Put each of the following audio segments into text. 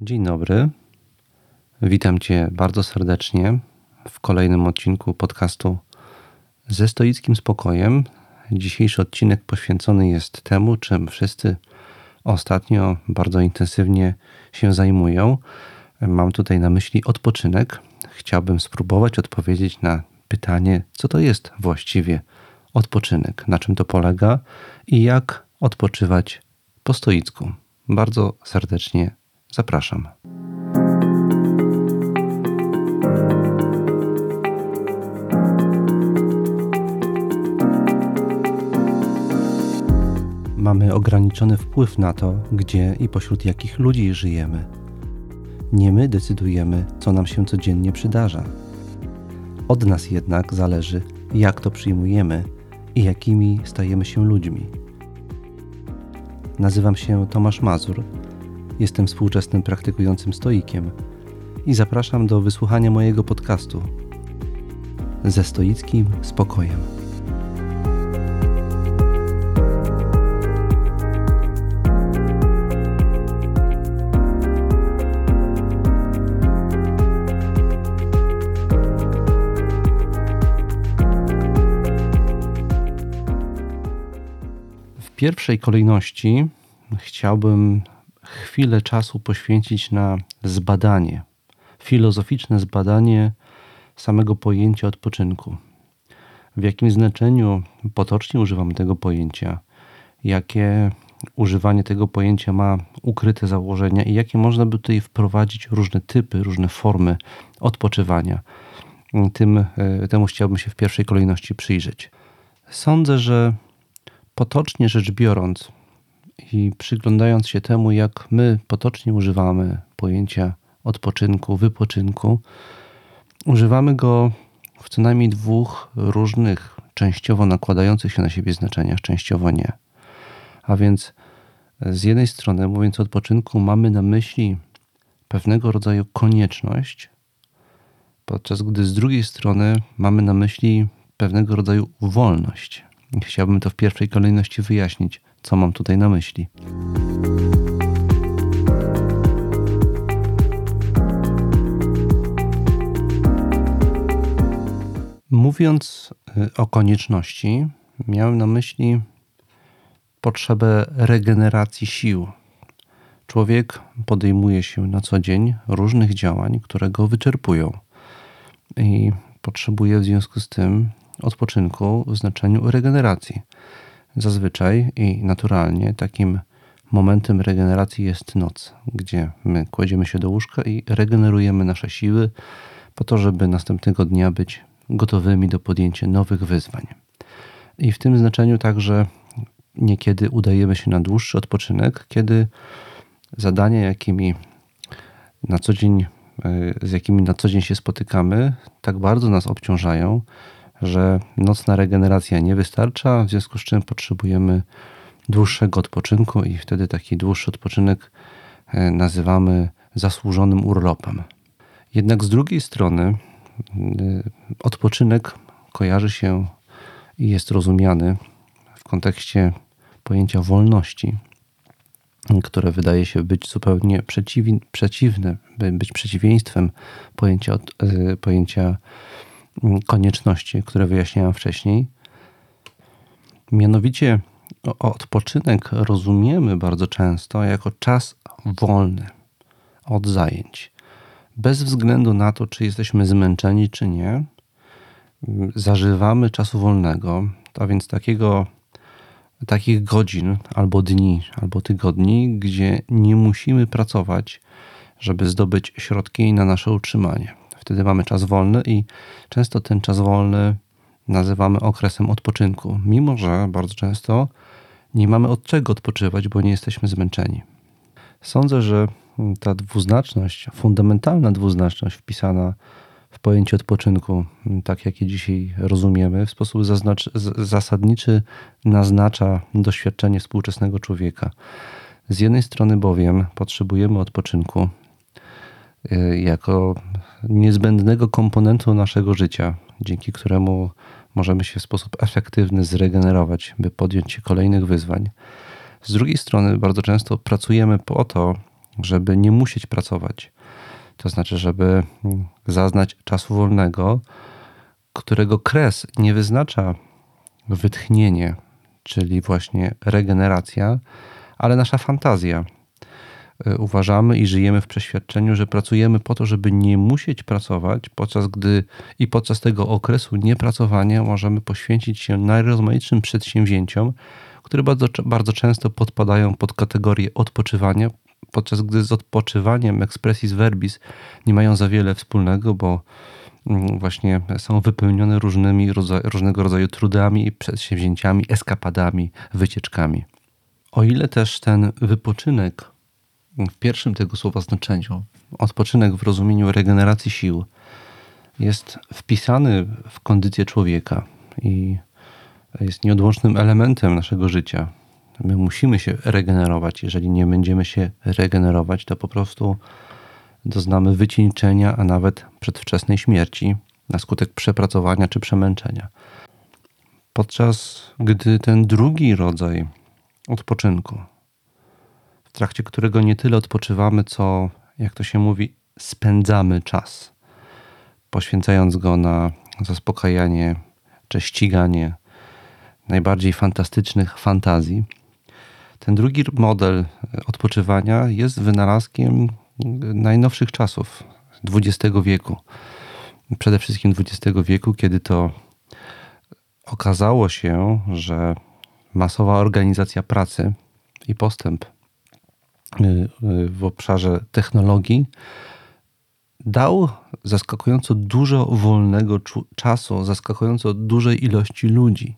Dzień dobry. Witam Cię bardzo serdecznie w kolejnym odcinku podcastu ze stoickim spokojem. Dzisiejszy odcinek poświęcony jest temu, czym wszyscy ostatnio bardzo intensywnie się zajmują. Mam tutaj na myśli odpoczynek. Chciałbym spróbować odpowiedzieć na pytanie, co to jest właściwie odpoczynek, na czym to polega i jak odpoczywać po stoicku. Bardzo serdecznie zapraszam. Mamy ograniczony wpływ na to, gdzie i pośród jakich ludzi żyjemy. Nie my decydujemy, co nam się codziennie przydarza. Od nas jednak zależy, jak to przyjmujemy i jakimi stajemy się ludźmi. Nazywam się Tomasz Mazur, jestem współczesnym praktykującym stoikiem i zapraszam do wysłuchania mojego podcastu ze stoickim spokojem. pierwszej kolejności chciałbym chwilę czasu poświęcić na zbadanie, filozoficzne zbadanie samego pojęcia odpoczynku. W jakim znaczeniu potocznie używamy tego pojęcia, jakie używanie tego pojęcia ma ukryte założenia i jakie można by tutaj wprowadzić różne typy, różne formy odpoczywania. Tym, e, temu chciałbym się w pierwszej kolejności przyjrzeć. Sądzę, że potocznie rzecz biorąc i przyglądając się temu, jak my potocznie używamy pojęcia odpoczynku, wypoczynku, używamy go w co najmniej dwóch różnych, częściowo nakładających się na siebie znaczeniach, częściowo nie. A więc z jednej strony, mówiąc o odpoczynku, mamy na myśli pewnego rodzaju konieczność, podczas gdy z drugiej strony mamy na myśli pewnego rodzaju wolność. Chciałbym to w pierwszej kolejności wyjaśnić, co mam tutaj na myśli. Mówiąc y, o konieczności, miałem na myśli potrzebę regeneracji sił. Człowiek podejmuje się na co dzień różnych działań, które go wyczerpują i potrzebuje w związku z tym odpoczynku w znaczeniu regeneracji. Zazwyczaj i naturalnie takim momentem regeneracji jest noc, gdzie my kładziemy się do łóżka i regenerujemy nasze siły po to, żeby następnego dnia być gotowymi do podjęcia nowych wyzwań. I w tym znaczeniu także niekiedy udajemy się na dłuższy odpoczynek, kiedy zadania, jakimi na co dzień, e, z jakimi na co dzień się spotykamy, tak bardzo nas obciążają, że nocna regeneracja nie wystarcza, w związku z czym potrzebujemy dłuższego odpoczynku i wtedy taki dłuższy odpoczynek e, nazywamy zasłużonym urlopem. Jednak z drugiej strony e, odpoczynek kojarzy się i jest rozumiany w kontekście pojęcia wolności, które wydaje się być zupełnie przeciwne, być przeciwieństwem pojęcia, e, pojęcia konieczności, które wyjaśniałem wcześniej. Mianowicie odpoczynek rozumiemy bardzo często jako czas wolny od zajęć. Bez względu na to, czy jesteśmy zmęczeni, czy nie, zażywamy czasu wolnego, a więc takiego, takich godzin, albo dni, albo tygodni, gdzie nie musimy pracować, żeby zdobyć środki na nasze utrzymanie. Wtedy mamy czas wolny i często ten czas wolny nazywamy okresem odpoczynku, mimo że bardzo często nie mamy od czego odpoczywać, bo nie jesteśmy zmęczeni. Sądzę, że ta dwuznaczność, fundamentalna dwuznaczność wpisana w pojęcie odpoczynku, tak jak je dzisiaj rozumiemy, w sposób zasadniczy naznacza doświadczenie współczesnego człowieka. Z jednej strony bowiem potrzebujemy odpoczynku y, jako niezbędnego komponentu naszego życia, dzięki któremu możemy się w sposób efektywny zregenerować, by podjąć się kolejnych wyzwań. Z drugiej strony, bardzo często pracujemy po to, żeby nie musieć pracować. To znaczy, żeby zaznać czasu wolnego, którego kres nie wyznacza wytchnienie, czyli właśnie regeneracja, ale nasza fantazja. Y, uważamy i żyjemy w przeświadczeniu, że pracujemy po to, żeby nie musieć pracować, podczas gdy i podczas tego okresu niepracowania możemy poświęcić się najrozmaitszym przedsięwzięciom, które bardzo, bardzo często podpadają pod kategorię odpoczywania, podczas gdy z odpoczywaniem expressis verbis nie mają za wiele wspólnego, bo mm, właśnie są wypełnione różnymi różnego rodzaju trudami, przedsięwzięciami, eskapadami, wycieczkami. O ile też ten wypoczynek w pierwszym tego słowa znaczeniu, odpoczynek w rozumieniu regeneracji sił, jest wpisany w kondycję człowieka i jest nieodłącznym elementem naszego życia. My musimy się regenerować. Jeżeli nie będziemy się regenerować, to po prostu doznamy wycieńczenia, a nawet przedwczesnej śmierci na skutek przepracowania czy przemęczenia. Podczas gdy ten drugi rodzaj odpoczynku, w trakcie którego nie tyle odpoczywamy, co, jak to się mówi, spędzamy czas, poświęcając go na zaspokajanie czy ściganie najbardziej fantastycznych fantazji. Ten drugi model odpoczywania jest wynalazkiem najnowszych czasów XX wieku. Przede wszystkim XX wieku, kiedy to okazało się, że masowa organizacja pracy i postęp w obszarze technologii dał zaskakująco dużo wolnego czasu, zaskakująco dużej ilości ludzi.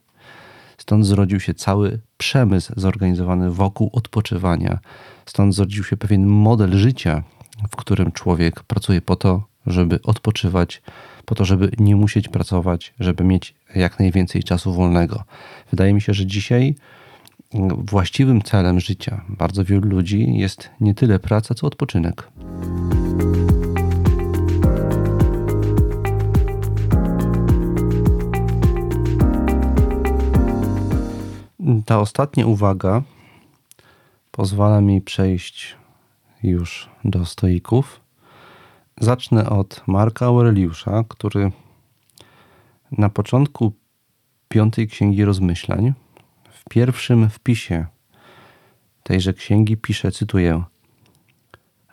Stąd zrodził się cały przemysł zorganizowany wokół odpoczywania. Stąd zrodził się pewien model życia, w którym człowiek pracuje po to, żeby odpoczywać, po to, żeby nie musieć pracować, żeby mieć jak najwięcej czasu wolnego. Wydaje mi się, że dzisiaj właściwym celem życia bardzo wielu ludzi jest nie tyle praca, co odpoczynek. Ta ostatnia uwaga pozwala mi przejść już do stoików. Zacznę od Marka Aureliusza, który na początku piątej księgi rozmyślań, w pierwszym wpisie tejże księgi pisze, cytuję: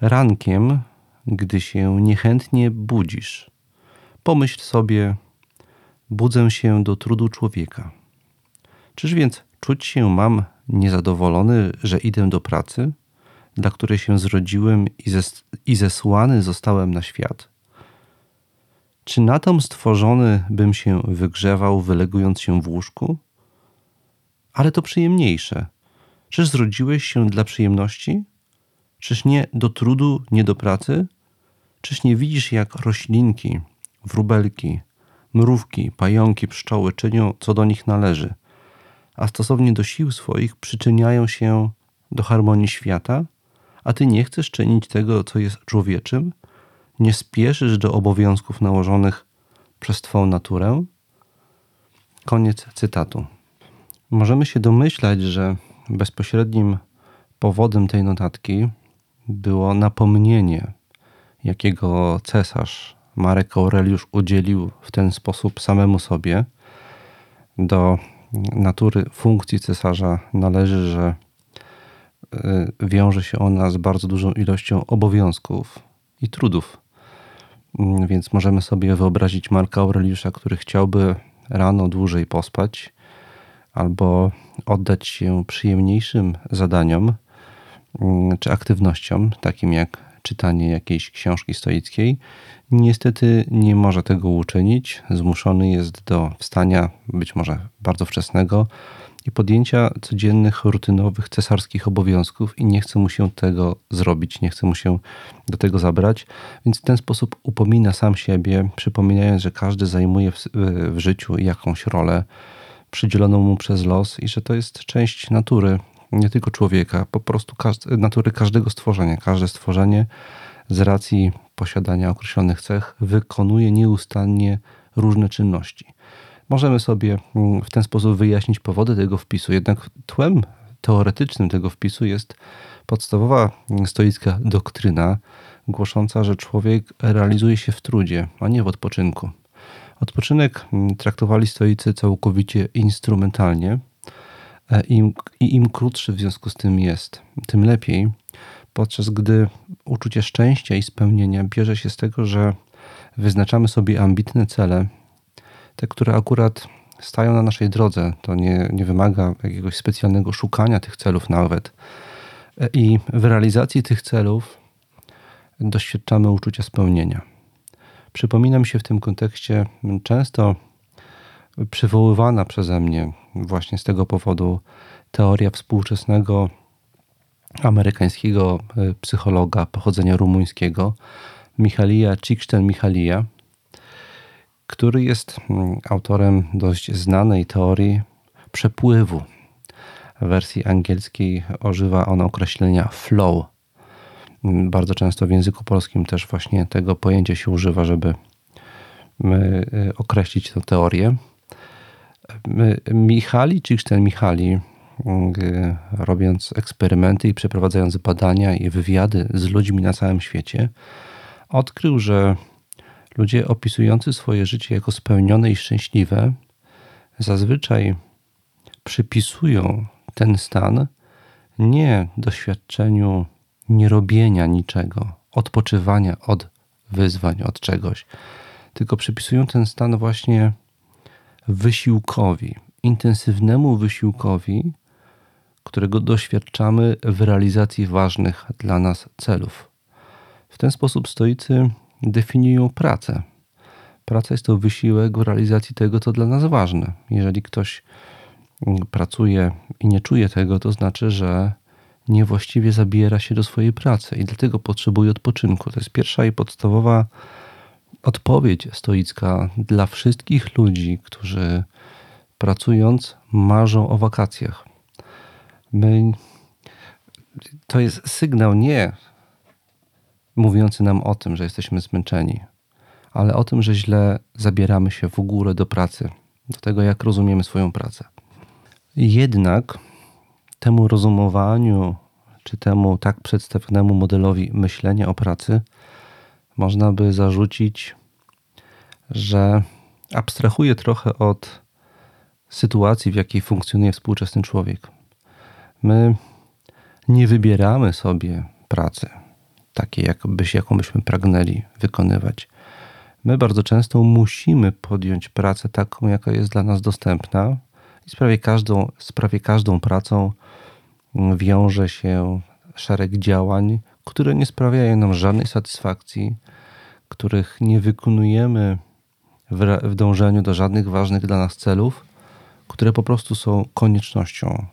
Rankiem, gdy się niechętnie budzisz, pomyśl sobie, budzę się do trudu człowieka. Czyż więc czuć się mam niezadowolony, że idę do pracy, dla której się zrodziłem i, zes i zesłany zostałem na świat? Czy na tom stworzony bym się wygrzewał, wylegując się w łóżku? Ale to przyjemniejsze. Czyż zrodziłeś się dla przyjemności? Czyż nie do trudu, nie do pracy? Czyż nie widzisz, jak roślinki, wróbelki, mrówki, pająki, pszczoły czynią, co do nich należy – a stosownie do sił swoich przyczyniają się do harmonii świata, a ty nie chcesz czynić tego, co jest człowieczym, nie spieszysz do obowiązków nałożonych przez Twą naturę? Koniec cytatu. Możemy się domyślać, że bezpośrednim powodem tej notatki było napomnienie, jakiego cesarz Marek Aureliusz udzielił w ten sposób samemu sobie do natury funkcji cesarza należy, że y, wiąże się ona z bardzo dużą ilością obowiązków i trudów. Mm, więc możemy sobie wyobrazić Marka Aureliusza, który chciałby rano dłużej pospać albo oddać się przyjemniejszym zadaniom mm, czy aktywnościom, takim jak czytanie jakiejś książki stoickiej, niestety nie może tego uczynić. Zmuszony jest do wstania, być może bardzo wczesnego, i podjęcia codziennych, rutynowych, cesarskich obowiązków, i nie chce mu się tego zrobić, nie chce mu się do tego zabrać, więc w ten sposób upomina sam siebie, przypominając, że każdy zajmuje w, w życiu jakąś rolę przydzieloną mu przez los i że to jest część natury, nie tylko człowieka, po prostu natury każdego stworzenia. Każde stworzenie z racji posiadania określonych cech wykonuje nieustannie różne czynności. Możemy sobie mm, w ten sposób wyjaśnić powody tego wpisu, jednak tłem teoretycznym tego wpisu jest podstawowa stoicka doktryna głosząca, że człowiek realizuje się w trudzie, a nie w odpoczynku. Odpoczynek traktowali stoicy całkowicie instrumentalnie e, i im, krótszy w związku z tym jest, tym lepiej, podczas gdy uczucie szczęścia i spełnienia bierze się z tego, że wyznaczamy sobie ambitne cele, te, które akurat stają na naszej drodze. To nie, nie wymaga jakiegoś specjalnego szukania tych celów nawet. I w realizacji tych celów doświadczamy uczucia spełnienia. Przypomina mi się w tym kontekście często przywoływana przeze mnie właśnie z tego powodu teoria współczesnego amerykańskiego e, psychologa pochodzenia rumuńskiego, Michalija Csikszentmihalija, który jest mm, autorem dość znanej teorii przepływu. W wersji angielskiej używa on określenia flow. Bardzo często w języku polskim też właśnie tego pojęcia się używa, żeby y, określić tę teorię. Michali, Csikszentmihalyi, y, robiąc eksperymenty i przeprowadzając badania i wywiady z ludźmi na całym świecie, odkrył, że ludzie opisujący swoje życie jako spełnione i szczęśliwe zazwyczaj przypisują ten stan nie doświadczeniu nierobienia niczego, odpoczywania od wyzwań, od czegoś, tylko przypisują ten stan właśnie wysiłkowi, intensywnemu wysiłkowi, którego doświadczamy w realizacji ważnych dla nas celów. W ten sposób stoicy definiują pracę. Praca jest to wysiłek w realizacji tego, co dla nas ważne. Jeżeli ktoś pracuje i nie czuje tego, to znaczy, że niewłaściwie zabiera się do swojej pracy i dlatego potrzebuje odpoczynku. To jest pierwsza i podstawowa odpowiedź stoicka dla wszystkich ludzi, którzy pracując marzą o wakacjach. My, to jest sygnał nie mówiący nam o tym, że jesteśmy zmęczeni, ale o tym, że źle zabieramy się w ogóle do pracy, do tego, jak rozumiemy swoją pracę. Jednak temu rozumowaniu, czy temu tak przedstawionemu modelowi myślenia o pracy, można by zarzucić, że abstrahuje trochę od sytuacji, w jakiej funkcjonuje współczesny człowiek. My nie wybieramy sobie pracy takiej, jakbyś, jaką byśmy pragnęli wykonywać. My bardzo często musimy podjąć pracę taką, jaka jest dla nas dostępna, i z prawie każdą, z prawie każdą pracą wiąże się szereg działań, które nie sprawiają nam żadnej satysfakcji, których nie wykonujemy w, dążeniu do żadnych ważnych dla nas celów, które po prostu są koniecznością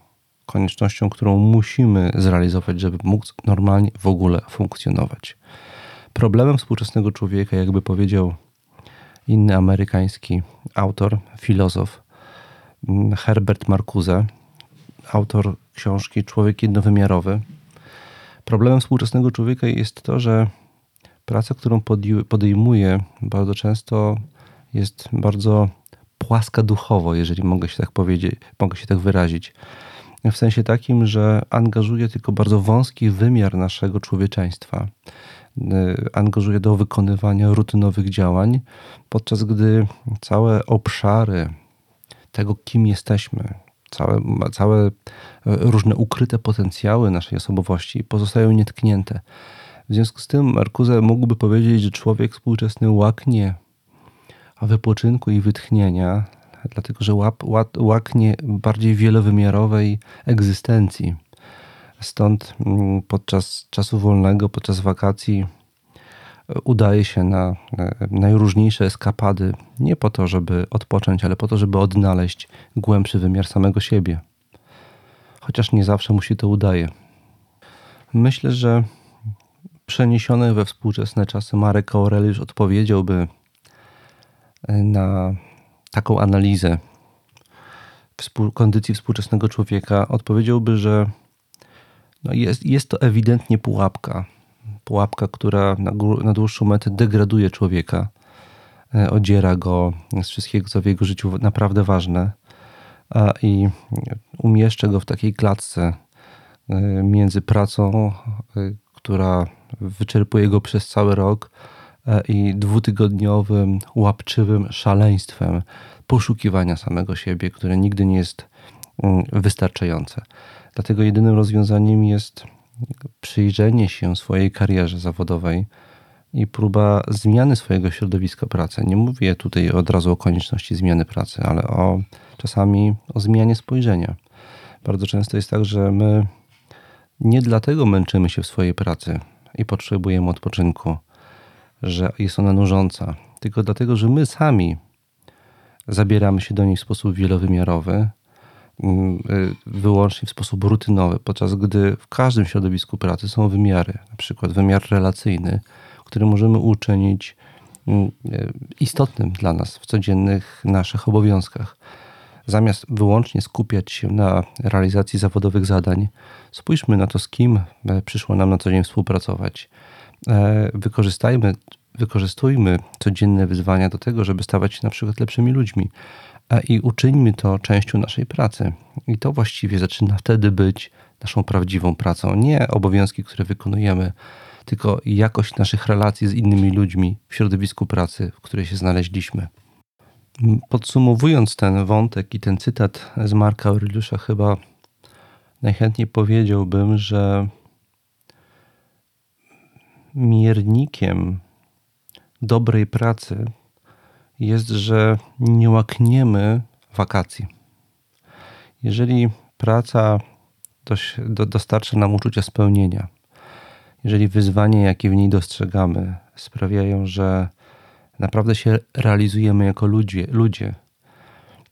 koniecznością, którą musimy zrealizować, żeby móc normalnie w ogóle funkcjonować. Problemem współczesnego człowieka, jakby powiedział inny amerykański autor, filozof Herbert Marcuse, autor książki Człowiek jednowymiarowy. Problemem współczesnego człowieka jest to, że praca, którą podejmuje, bardzo często jest bardzo płaska duchowo, jeżeli mogę się tak powiedzieć, mogę się tak wyrazić w sensie takim, że angażuje tylko bardzo wąski wymiar naszego człowieczeństwa. Y, angażuje do wykonywania rutynowych działań, podczas gdy całe obszary tego, kim jesteśmy, całe, całe różne ukryte potencjały naszej osobowości pozostają nietknięte. W związku z tym Marcuse mógłby powiedzieć, że człowiek współczesny łaknie wypoczynku i wytchnienia, dlatego że łap, łaknie bardziej wielowymiarowej egzystencji. Stąd mm, podczas czasu wolnego, podczas wakacji e, udaje się na najróżniejsze eskapady, nie po to, żeby odpocząć, ale po to, żeby odnaleźć głębszy wymiar samego siebie. Chociaż nie zawsze mu się to udaje. Myślę, że przeniesiony we współczesne czasy Marek Aureliusz odpowiedziałby e, na taką analizę kondycji współczesnego człowieka, odpowiedziałby, że no jest, jest to ewidentnie pułapka. Pułapka, która na, dłuższą metę degraduje człowieka, e, odziera go z wszystkiego, co w jego życiu naprawdę ważne. i umieszczę go w takiej klatce między pracą, która wyczerpuje go przez cały rok, i dwutygodniowym, łapczywym szaleństwem poszukiwania samego siebie, które nigdy nie jest mm, wystarczające. Dlatego jedynym rozwiązaniem jest przyjrzenie się swojej karierze zawodowej i próba zmiany swojego środowiska pracy. Nie mówię tutaj od razu o konieczności zmiany pracy, ale o czasami o zmianie spojrzenia. Bardzo często jest tak, że my nie dlatego męczymy się w swojej pracy i potrzebujemy odpoczynku, że jest ona nużąca, tylko dlatego, że my sami zabieramy się do niej w sposób wielowymiarowy, wyłącznie w sposób rutynowy, podczas gdy w każdym środowisku pracy są wymiary, na przykład wymiar relacyjny, który możemy uczynić mm, y, istotnym dla nas w codziennych naszych obowiązkach. Zamiast wyłącznie skupiać się na realizacji zawodowych zadań, spójrzmy na to, z kim e, przyszło nam na co dzień współpracować. E, wykorzystajmy, wykorzystujmy codzienne wyzwania do tego, żeby stawać się na przykład lepszymi ludźmi i uczyńmy to częścią naszej pracy. I to właściwie zaczyna wtedy być naszą prawdziwą pracą. Nie obowiązki, które wykonujemy, tylko jakość naszych relacji z innymi ludźmi w środowisku pracy, w której się znaleźliśmy. Podsumowując ten wątek i ten cytat z Marka Aureliusza, chyba najchętniej powiedziałbym, że miernikiem dobrej pracy jest, że nie łakniemy wakacji. Jeżeli praca dostarcza nam uczucia spełnienia, jeżeli wyzwania, jakie w niej dostrzegamy, sprawiają, że naprawdę się realizujemy jako ludzie, ludzie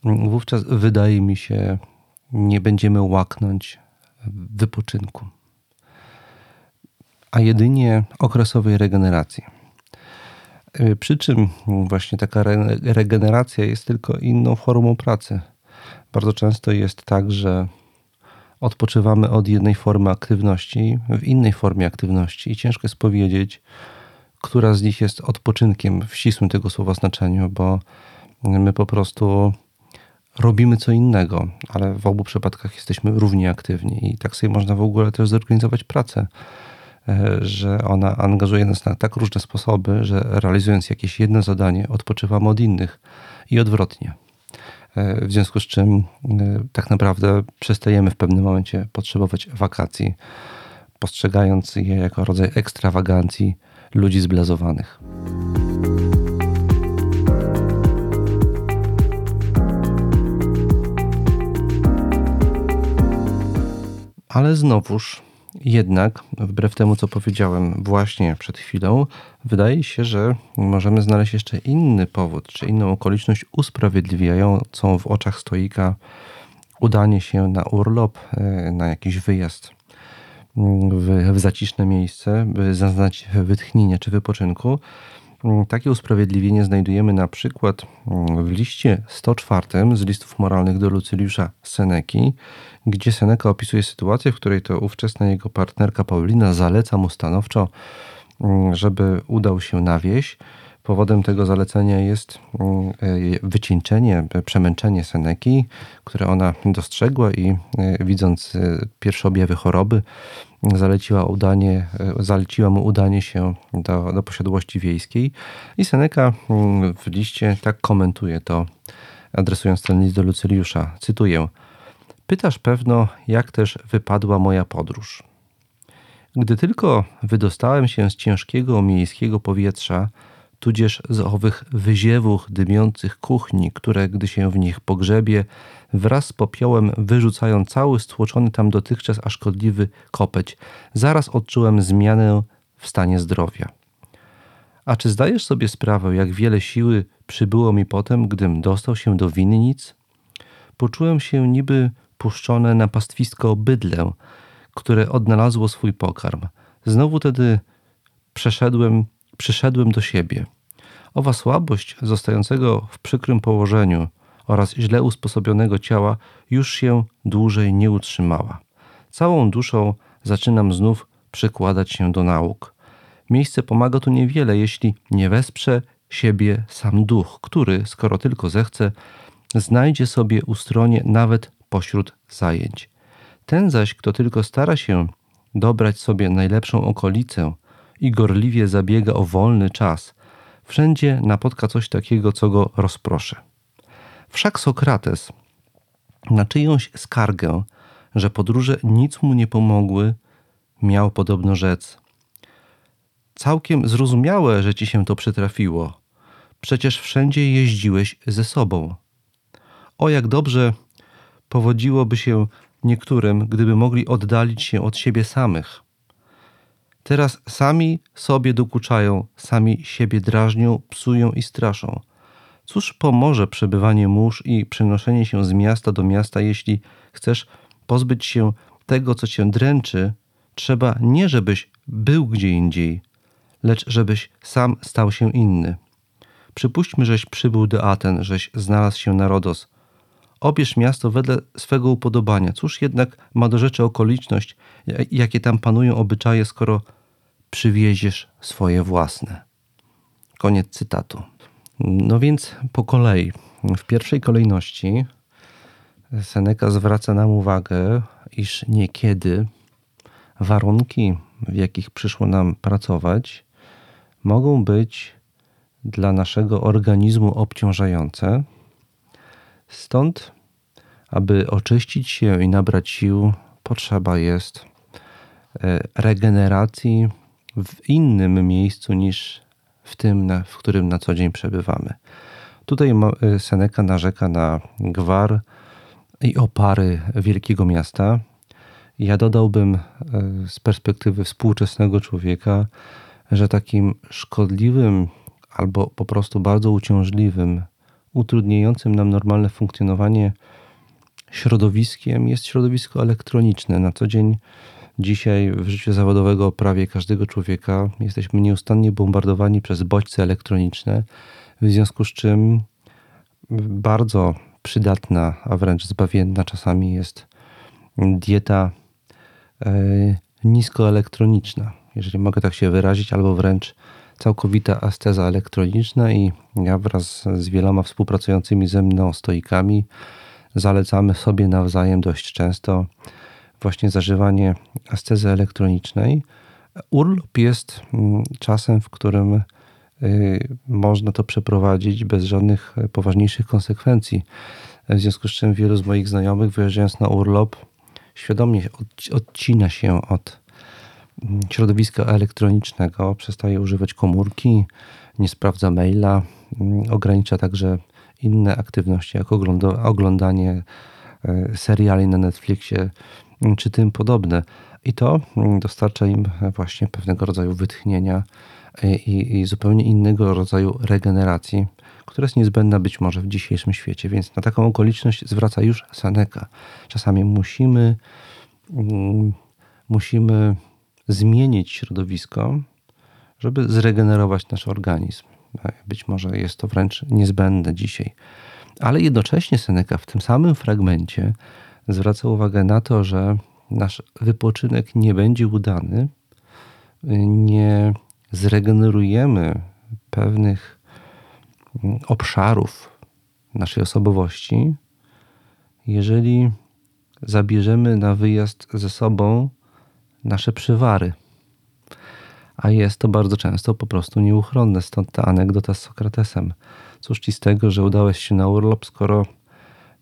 wówczas wydaje mi się, nie będziemy łaknąć wypoczynku a jedynie okresowej regeneracji. Y, przy czym właśnie taka regeneracja jest tylko inną formą pracy. Bardzo często jest tak, że odpoczywamy od jednej formy aktywności w innej formie aktywności i ciężko jest powiedzieć, która z nich jest odpoczynkiem w ścisłym tego słowa znaczeniu, bo my po prostu robimy co innego, ale w obu przypadkach jesteśmy równie aktywni i tak sobie można w ogóle też zorganizować pracę. E, że ona angażuje nas na tak różne sposoby, że realizując jakieś jedno zadanie, odpoczywamy od innych i odwrotnie. E, w związku z czym e, tak naprawdę przestajemy w pewnym momencie potrzebować wakacji, postrzegając je jako rodzaj ekstrawagancji ludzi zblazowanych. Ale znowuż jednak, wbrew temu, co powiedziałem właśnie przed chwilą, wydaje się, że możemy znaleźć jeszcze inny powód, czy inną okoliczność usprawiedliwiającą w oczach stoika udanie się na urlop, e, na jakiś wyjazd w, w zaciszne miejsce, by zaznać wytchnienie czy wypoczynku. Takie usprawiedliwienie znajdujemy na przykład w liście 104 z listów moralnych do Lucyliusza Seneki, gdzie Seneca opisuje sytuację, w której to ówczesna jego partnerka Paulina zaleca mu stanowczo, mm, żeby udał się na wieś. Powodem tego zalecenia jest mm, e, wycieńczenie, przemęczenie Seneki, które ona dostrzegła i e, widząc e, pierwsze objawy choroby, zaleciła, udanie, zaleciła mu udanie się do, do posiadłości wiejskiej. I Seneca mm, w liście tak komentuje to, adresując ten list do Lucyliusza. Cytuję – Pytasz pewno, jak też wypadła moja podróż. Gdy tylko wydostałem się z ciężkiego miejskiego powietrza, tudzież z owych wyziewów dymiących kuchni, które, gdy się w nich pogrzebie, wraz z popiołem wyrzucają cały stłoczony tam dotychczas a szkodliwy kopeć, zaraz odczułem zmianę w stanie zdrowia. A czy zdajesz sobie sprawę, jak wiele siły przybyło mi potem, gdym dostał się do winnic? Poczułem się niby puszczone na pastwisko bydlę, które odnalazło swój pokarm. Znowu tedy przeszedłem, przyszedłem do siebie. Owa słabość zostającego w przykrym położeniu oraz źle usposobionego ciała już się dłużej nie utrzymała. Całą duszą zaczynam znów przykładać się do nauk. Miejsce pomaga tu niewiele, jeśli nie wesprze siebie sam duch, który, skoro tylko zechce, znajdzie sobie ustronie nawet pośród zajęć. Ten zaś, kto tylko stara się dobrać sobie najlepszą okolicę i gorliwie zabiega o wolny czas, wszędzie napotka coś takiego, co go rozproszy. Wszak Sokrates na czyjąś skargę, że podróże nic mu nie pomogły, miał podobno rzec. Całkiem zrozumiałe, że ci się to przytrafiło. Przecież wszędzie jeździłeś ze sobą. O, jak dobrze powodziłoby się niektórym, gdyby mogli oddalić się od siebie samych. Teraz sami sobie dokuczają, sami siebie drażnią, psują i straszą. Cóż pomoże przebywanie mórz i przenoszenie się z miasta do miasta, jeśli chcesz pozbyć się tego, co cię dręczy, trzeba nie żebyś był gdzie indziej, lecz żebyś sam stał się inny. Przypuśćmy, żeś przybył do Aten, żeś znalazł się na Rodos. Obierz miasto wedle swego upodobania. Cóż jednak ma do rzeczy okoliczność, jakie tam panują obyczaje, skoro przywieziesz swoje własne. Koniec cytatu. No więc po kolei. W pierwszej kolejności Seneca zwraca nam uwagę, iż niekiedy warunki, w jakich przyszło nam pracować, mogą być dla naszego organizmu obciążające. Stąd, aby oczyścić się i nabrać sił, potrzeba jest e, regeneracji w innym miejscu niż w tym, w którym na co dzień przebywamy. Tutaj e, Seneca narzeka na gwar i opary wielkiego miasta. Ja dodałbym e, z perspektywy współczesnego człowieka, że takim szkodliwym albo po prostu bardzo uciążliwym, utrudniającym nam normalne funkcjonowanie środowiskiem jest środowisko elektroniczne. Na co dzień Dzisiaj w życiu zawodowego prawie każdego człowieka jesteśmy nieustannie bombardowani przez bodźce elektroniczne, w związku z czym bardzo przydatna, a wręcz zbawienna czasami jest dieta e, niskoelektroniczna, jeżeli mogę tak się wyrazić, albo wręcz całkowita asteza elektroniczna i ja wraz z wieloma współpracującymi ze mną stoikami zalecamy sobie nawzajem dość często właśnie zażywanie astezy elektronicznej. Urlop jest mm, czasem, w którym y, można to przeprowadzić bez żadnych poważniejszych konsekwencji. W związku z czym wielu z moich znajomych, wyjeżdżając na urlop, świadomie odcina się od środowiska elektronicznego, przestaje używać komórki, nie sprawdza maila, mm, ogranicza także inne aktywności, jak oglądanie y, seriali na Netflixie, czy tym podobne. I to mm, dostarcza im właśnie pewnego rodzaju wytchnienia i, i, zupełnie innego rodzaju regeneracji, która jest niezbędna być może w dzisiejszym świecie. Więc na taką okoliczność zwraca już Seneca. Czasami musimy, mm, musimy zmienić środowisko, żeby zregenerować nasz organizm. Być może jest to wręcz niezbędne dzisiaj. Ale jednocześnie Seneca w tym samym fragmencie zwraca uwagę na to, że nasz wypoczynek nie będzie udany, nie zregenerujemy pewnych obszarów naszej osobowości, jeżeli zabierzemy na wyjazd ze sobą nasze przywary. A jest to bardzo często po prostu nieuchronne, stąd ta anegdota z Sokratesem. Cóż ci z tego, że udałeś się na urlop, skoro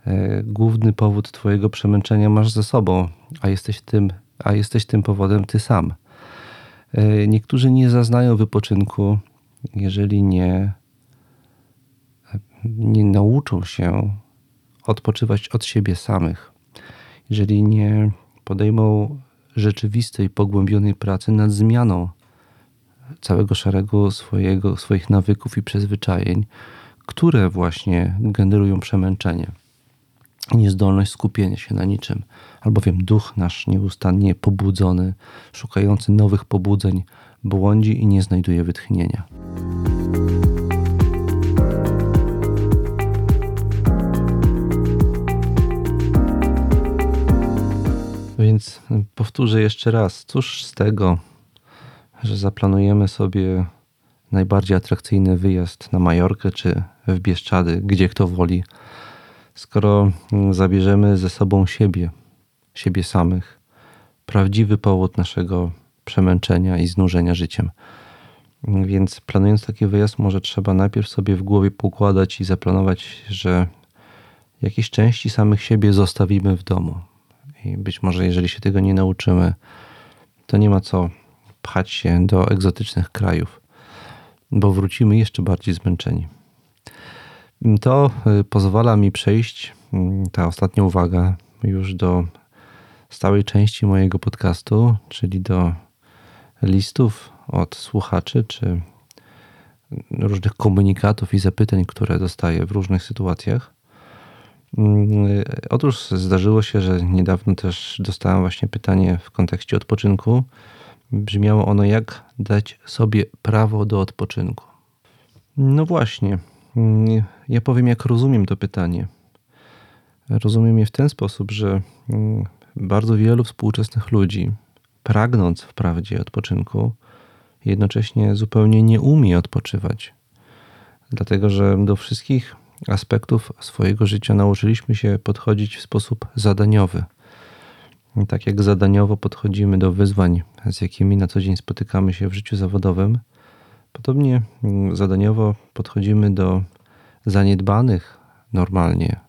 E, główny powód Twojego przemęczenia masz ze sobą, a jesteś tym, a jesteś tym powodem Ty sam. E, niektórzy nie zaznają wypoczynku, jeżeli nie, nie nauczą się odpoczywać od siebie samych, jeżeli nie podejmą rzeczywistej, pogłębionej pracy nad zmianą całego szeregu swojego, swoich nawyków i przyzwyczajeń, które właśnie generują przemęczenie niezdolność skupienia się na niczym, albowiem duch nasz nieustannie pobudzony, szukający nowych pobudzeń, błądzi i nie znajduje wytchnienia. Więc powtórzę jeszcze raz, cóż z tego, że zaplanujemy sobie najbardziej atrakcyjny wyjazd na Majorkę czy w Bieszczady, gdzie kto woli, skoro zabierzemy ze sobą siebie, siebie samych, prawdziwy powód naszego przemęczenia i znużenia życiem. Więc planując taki wyjazd, może trzeba najpierw sobie w głowie poukładać i zaplanować, że jakieś części samych siebie zostawimy w domu. I być może, jeżeli się tego nie nauczymy, to nie ma co pchać się do egzotycznych krajów, bo wrócimy jeszcze bardziej zmęczeni. To y, pozwala mi przejść, mm, ta ostatnia uwaga, już do stałej części mojego podcastu, czyli do listów od słuchaczy, czy różnych komunikatów i zapytań, które dostaję w różnych sytuacjach. Mm, otóż zdarzyło się, że niedawno też dostałem właśnie pytanie w kontekście odpoczynku. Brzmiało ono, jak dać sobie prawo do odpoczynku. No właśnie, mm, ja powiem, jak rozumiem to pytanie. Rozumiem je w ten sposób, że mm, bardzo wielu współczesnych ludzi, pragnąc wprawdzie odpoczynku, jednocześnie zupełnie nie umie odpoczywać. Dlatego, że do wszystkich aspektów swojego życia nauczyliśmy się podchodzić w sposób zadaniowy. Tak jak zadaniowo podchodzimy do wyzwań, z jakimi na co dzień spotykamy się w życiu zawodowym, podobnie zadaniowo podchodzimy do zaniedbanych normalnie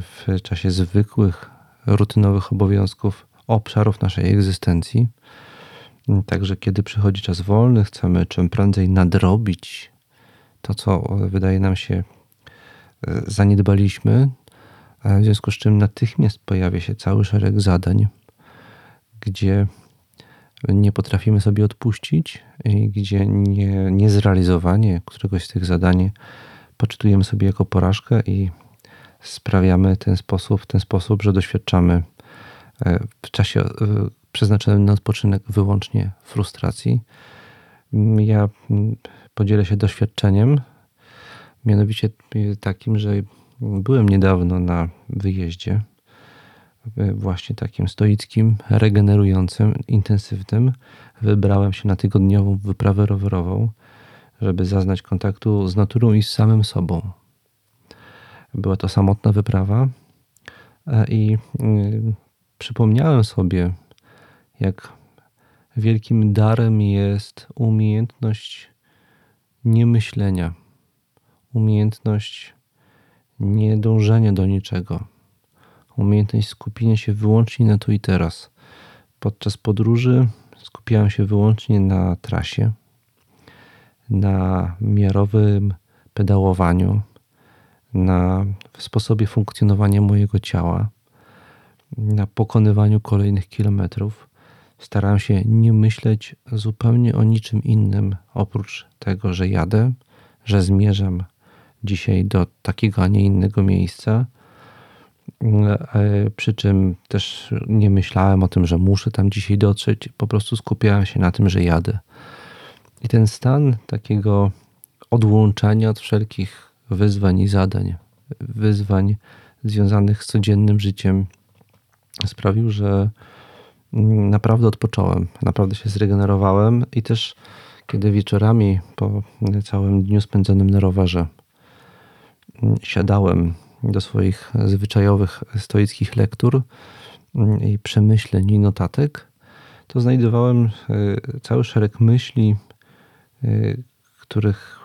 w czasie zwykłych, rutynowych obowiązków obszarów naszej egzystencji. Także kiedy przychodzi czas wolny, chcemy czym prędzej nadrobić to, co wydaje nam się zaniedbaliśmy, w związku z czym natychmiast pojawia się cały szereg zadań, gdzie nie potrafimy sobie odpuścić i gdzie nie, niezrealizowanie któregoś z tych zadań poczytujemy sobie jako porażkę i sprawiamy ten sposób, w ten sposób, że doświadczamy e, w czasie e, przeznaczonym na odpoczynek wyłącznie frustracji. Ja podzielę się doświadczeniem, mianowicie takim, że byłem niedawno na wyjeździe, właśnie takim stoickim, regenerującym, intensywnym. Wybrałem się na tygodniową wyprawę rowerową, żeby zaznać kontaktu z naturą i z samym sobą. Była to samotna wyprawa e, i y, przypomniałem sobie, jak wielkim darem jest umiejętność niemyślenia, umiejętność niedążenia do niczego, umiejętność skupienia się wyłącznie na tu i teraz. Podczas podróży skupiałem się wyłącznie na trasie, na miarowym pedałowaniu, na sposobie funkcjonowania mojego ciała, na pokonywaniu kolejnych kilometrów. Starałem się nie myśleć zupełnie o niczym innym oprócz tego, że jadę, że zmierzam dzisiaj do takiego, a nie innego miejsca. E, przy czym też nie myślałem o tym, że muszę tam dzisiaj dotrzeć. Po prostu skupiałem się na tym, że jadę. I ten stan takiego odłączania od wszelkich wyzwań i zadań, wyzwań związanych z codziennym życiem, sprawił, że naprawdę odpocząłem, naprawdę się zregenerowałem i też kiedy wieczorami po całym dniu spędzonym na rowerze siadałem do swoich zwyczajowych stoickich lektur i przemyśleń i notatek, to znajdowałem e, cały szereg myśli, e, których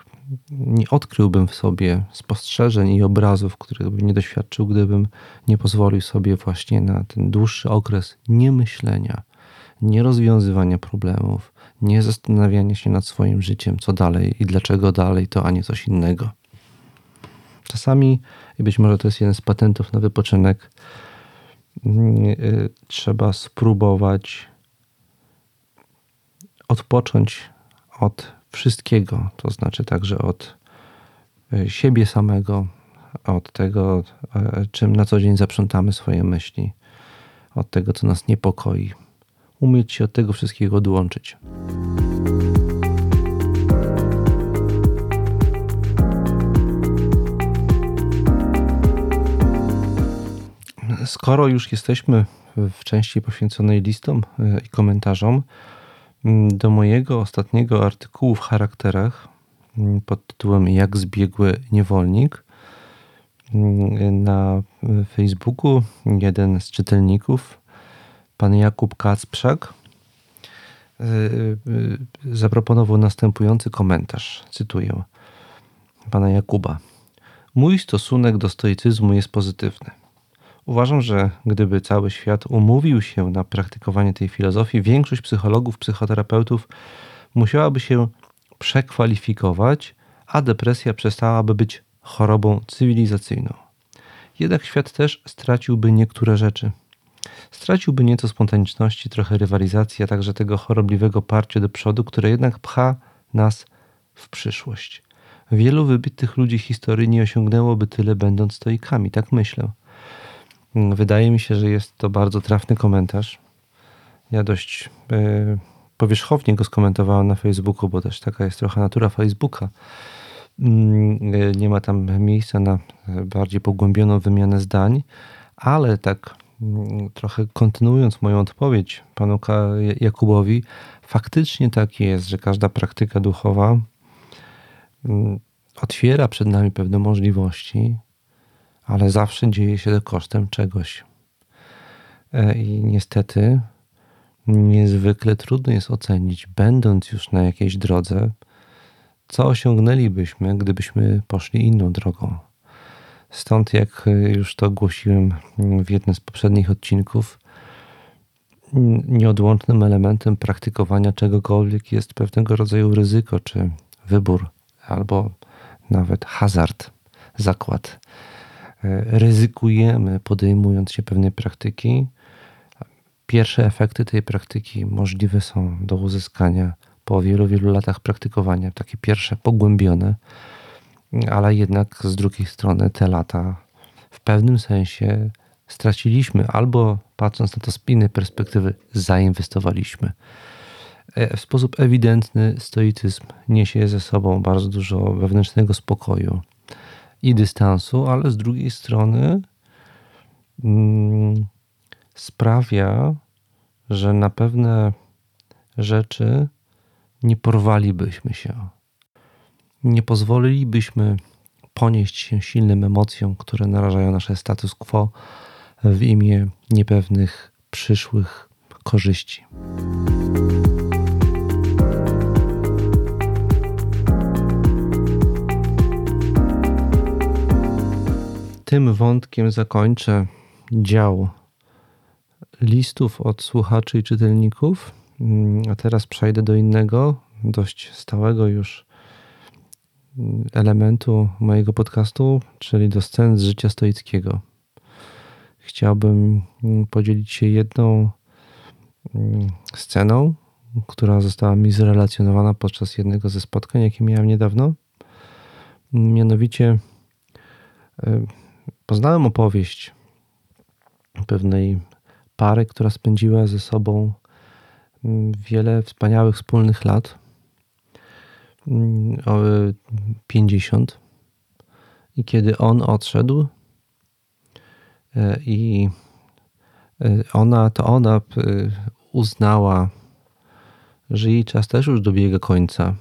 nie odkryłbym w sobie spostrzeżeń i obrazów, których bym nie doświadczył, gdybym nie pozwolił sobie właśnie na ten dłuższy okres niemyślenia, nierozwiązywania problemów, nie zastanawiania się nad swoim życiem, co dalej i dlaczego dalej to, a nie coś innego. Czasami, i być może to jest jeden z patentów na wypoczynek, y, trzeba spróbować odpocząć od wszystkiego, to znaczy także od e, siebie samego, od tego, e, czym na co dzień zaprzątamy swoje myśli, od tego, co nas niepokoi. Umieć się od tego wszystkiego odłączyć. Skoro już jesteśmy w części poświęconej listom e, i komentarzom, Mm, do mojego ostatniego artykułu w charakterach mm, pod tytułem Jak zbiegły niewolnik mm, na Facebooku jeden z czytelników, pan Jakub Kacprzak, y, y, zaproponował następujący komentarz. Cytuję pana Jakuba. Mój stosunek do stoicyzmu jest pozytywny. Uważam, że gdyby cały świat umówił się na praktykowanie tej filozofii, większość psychologów, psychoterapeutów musiałaby się przekwalifikować, a depresja przestałaby być chorobą cywilizacyjną. Jednak świat też straciłby niektóre rzeczy. Straciłby nieco spontaniczności, trochę rywalizacji, a także tego chorobliwego parcia do przodu, które jednak pcha nas w przyszłość. Wielu wybitych ludzi historii nie osiągnęłoby tyle, będąc stoikami, tak myślę. Wydaje mi się, że jest to bardzo trafny komentarz. Ja dość yy, powierzchownie go skomentowałem na Facebooku, bo też taka jest trochę natura Facebooka. Yy, nie ma tam miejsca na bardziej pogłębioną wymianę zdań, ale tak yy, trochę kontynuując moją odpowiedź panu Jakubowi, faktycznie tak jest, że każda praktyka duchowa mm, otwiera przed nami pewne możliwości, ale zawsze dzieje się to kosztem czegoś. E, I niestety niezwykle trudno jest ocenić, będąc już na jakiejś drodze, co osiągnęlibyśmy, gdybyśmy poszli inną drogą. Stąd, jak już to głosiłem w jednym z poprzednich odcinków, nieodłącznym elementem praktykowania czegokolwiek jest pewnego rodzaju ryzyko, czy wybór, albo nawet hazard, zakład. E, ryzykujemy podejmując się pewnej praktyki. Pierwsze efekty tej praktyki możliwe są do uzyskania po wielu, wielu latach praktykowania, takie pierwsze pogłębione, ale jednak z drugiej strony te lata w pewnym sensie straciliśmy, albo patrząc na to z innej perspektywy, zainwestowaliśmy. E, w sposób ewidentny stoicyzm niesie ze sobą bardzo dużo wewnętrznego spokoju, i dystansu, ale z drugiej strony mm, sprawia, że na pewne rzeczy nie porwalibyśmy się. Nie pozwolilibyśmy ponieść się silnym emocjom, które narażają nasze status quo w imię niepewnych przyszłych korzyści. Tym wątkiem zakończę dział listów od słuchaczy i czytelników. Mm, a teraz przejdę do innego, dość stałego już elementu mojego podcastu, czyli do scen z życia stoickiego. Chciałbym mm, podzielić się jedną mm, sceną, która została mi zrelacjonowana podczas jednego ze spotkań, jakie miałem niedawno. Mianowicie Poznałem opowieść pewnej pary, która spędziła ze sobą mm, wiele wspaniałych wspólnych lat. 50. Mm, I kiedy on odszedł, e, i e, ona, to ona e, uznała, że jej czas też już dobiega końca.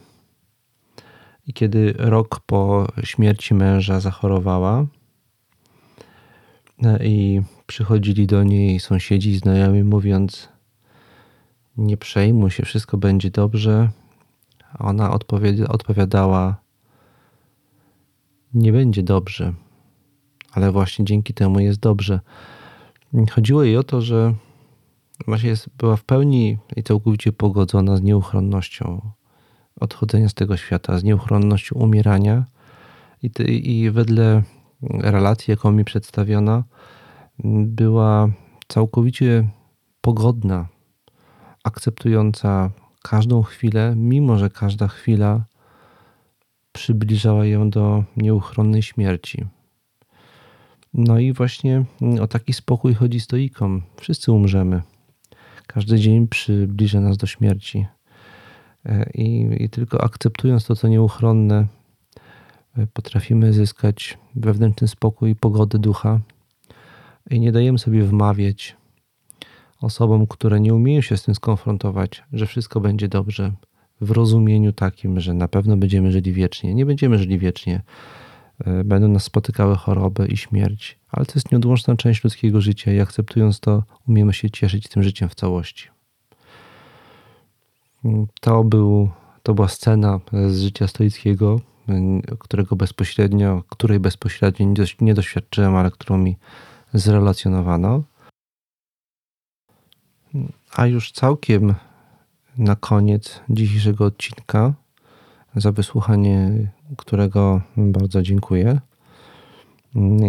I kiedy rok po śmierci męża zachorowała, i przychodzili do niej sąsiedzi, znajomi, mówiąc: Nie przejmuj się, wszystko będzie dobrze. Ona odpowiadała: Nie będzie dobrze, ale właśnie dzięki temu jest dobrze. Chodziło jej o to, że właśnie jest, była w pełni i całkowicie pogodzona z nieuchronnością odchodzenia z tego świata, z nieuchronnością umierania. I, i wedle relacji, jaką mi przedstawiono, była całkowicie pogodna, akceptująca każdą chwilę, mimo że każda chwila przybliżała ją do nieuchronnej śmierci. No i właśnie o taki spokój chodzi stoikom. Wszyscy umrzemy. Każdy dzień przybliża nas do śmierci. I, I, tylko akceptując to, co nieuchronne, potrafimy zyskać wewnętrzny spokój i pogodę ducha i nie dajemy sobie wmawiać osobom, które nie umieją się z tym skonfrontować, że wszystko będzie dobrze w rozumieniu takim, że na pewno będziemy żyli wiecznie. Nie będziemy żyli wiecznie. E, będą nas spotykały choroby i śmierć, ale to jest nieodłączna część ludzkiego życia i akceptując to, umiemy się cieszyć tym życiem w całości. Mm, to, był, to była scena z życia stoickiego, którego bezpośrednio, której bezpośrednio nie doświadczyłem, ale którą mi zrelacjonowano. A już całkiem na koniec dzisiejszego odcinka, za wysłuchanie którego bardzo dziękuję,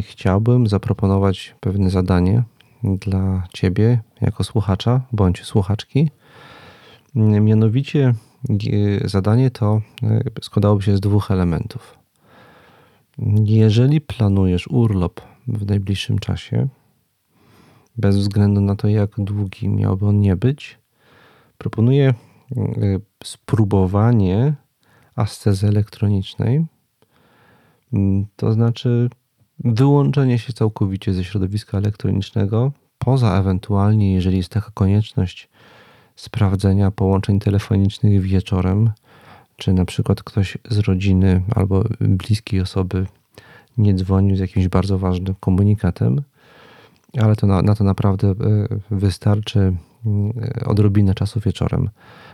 chciałbym zaproponować pewne zadanie dla Ciebie jako słuchacza bądź słuchaczki. Mianowicie zadanie to e, składałoby się z dwóch elementów. Jeżeli planujesz urlop w najbliższym czasie, bez względu na to, jak długi miałby on nie być, proponuję e, spróbowanie ascezy elektronicznej, mm, to znaczy wyłączenie się całkowicie ze środowiska elektronicznego, poza ewentualnie, jeżeli jest taka konieczność, sprawdzenia połączeń telefonicznych wieczorem, czy na przykład ktoś z rodziny albo bliskiej osoby nie dzwonił z jakimś bardzo ważnym komunikatem, ale to na, na to naprawdę e, wystarczy mm, odrobinę czasu wieczorem.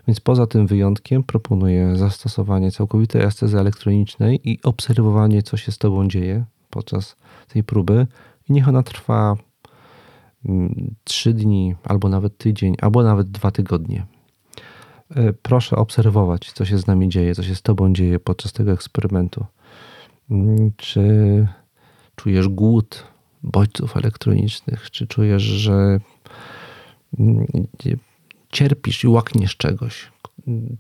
Więc poza tym wyjątkiem proponuję zastosowanie całkowitej estezy elektronicznej i obserwowanie, co się z Tobą dzieje podczas tej próby. I niech ona trwa trzy dni, albo nawet tydzień, albo nawet dwa tygodnie. E, proszę obserwować, co się z nami dzieje, co się z Tobą dzieje podczas tego eksperymentu. Mm, czy czujesz głód bodźców elektronicznych? Czy czujesz, że mm, cierpisz i łakniesz czegoś,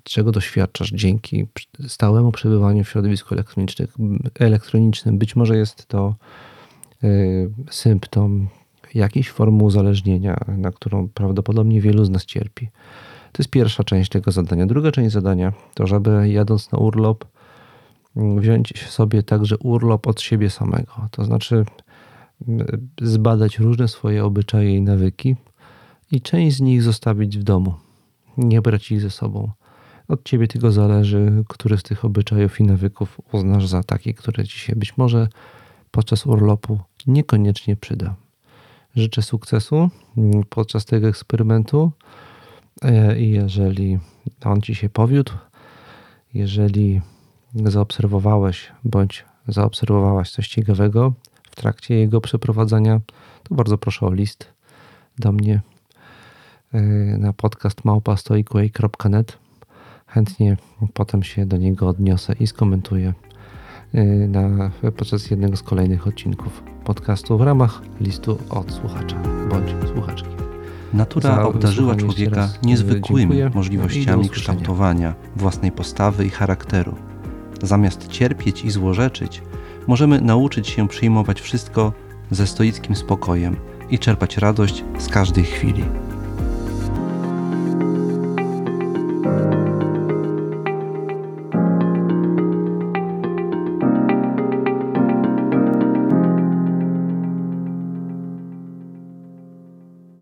czego doświadczasz dzięki stałemu przebywaniu w środowisku elektronicznym. Być może jest to y, symptom jakiejś formy uzależnienia, na którą prawdopodobnie wielu z nas cierpi. To jest pierwsza część tego zadania. Druga część zadania to, żeby jadąc na urlop, mm, wziąć sobie także urlop od siebie samego. To znaczy mm, zbadać różne swoje obyczaje i nawyki, i część z nich zostawić w domu. Nie brać ich ze sobą. Od ciebie tylko zależy, który z tych obyczajów i nawyków uznasz za taki, który ci się być może podczas urlopu niekoniecznie przyda. Życzę sukcesu podczas tego eksperymentu e, i jeżeli on ci się powiódł, jeżeli zaobserwowałeś bądź zaobserwowałaś coś ciekawego w trakcie jego przeprowadzania, to bardzo proszę o list do mnie Y, na podcast. Chętnie potem się do niego odniosę i skomentuję na, podczas jednego z kolejnych odcinków podcastu w ramach listu od słuchacza bądź słuchaczki. Natura obdarzyła człowieka y, niezwykłymi dziękuję. możliwościami kształtowania własnej postawy i charakteru. Zamiast cierpieć i złorzeczyć, możemy nauczyć się przyjmować wszystko ze stoickim spokojem i czerpać radość z każdej chwili.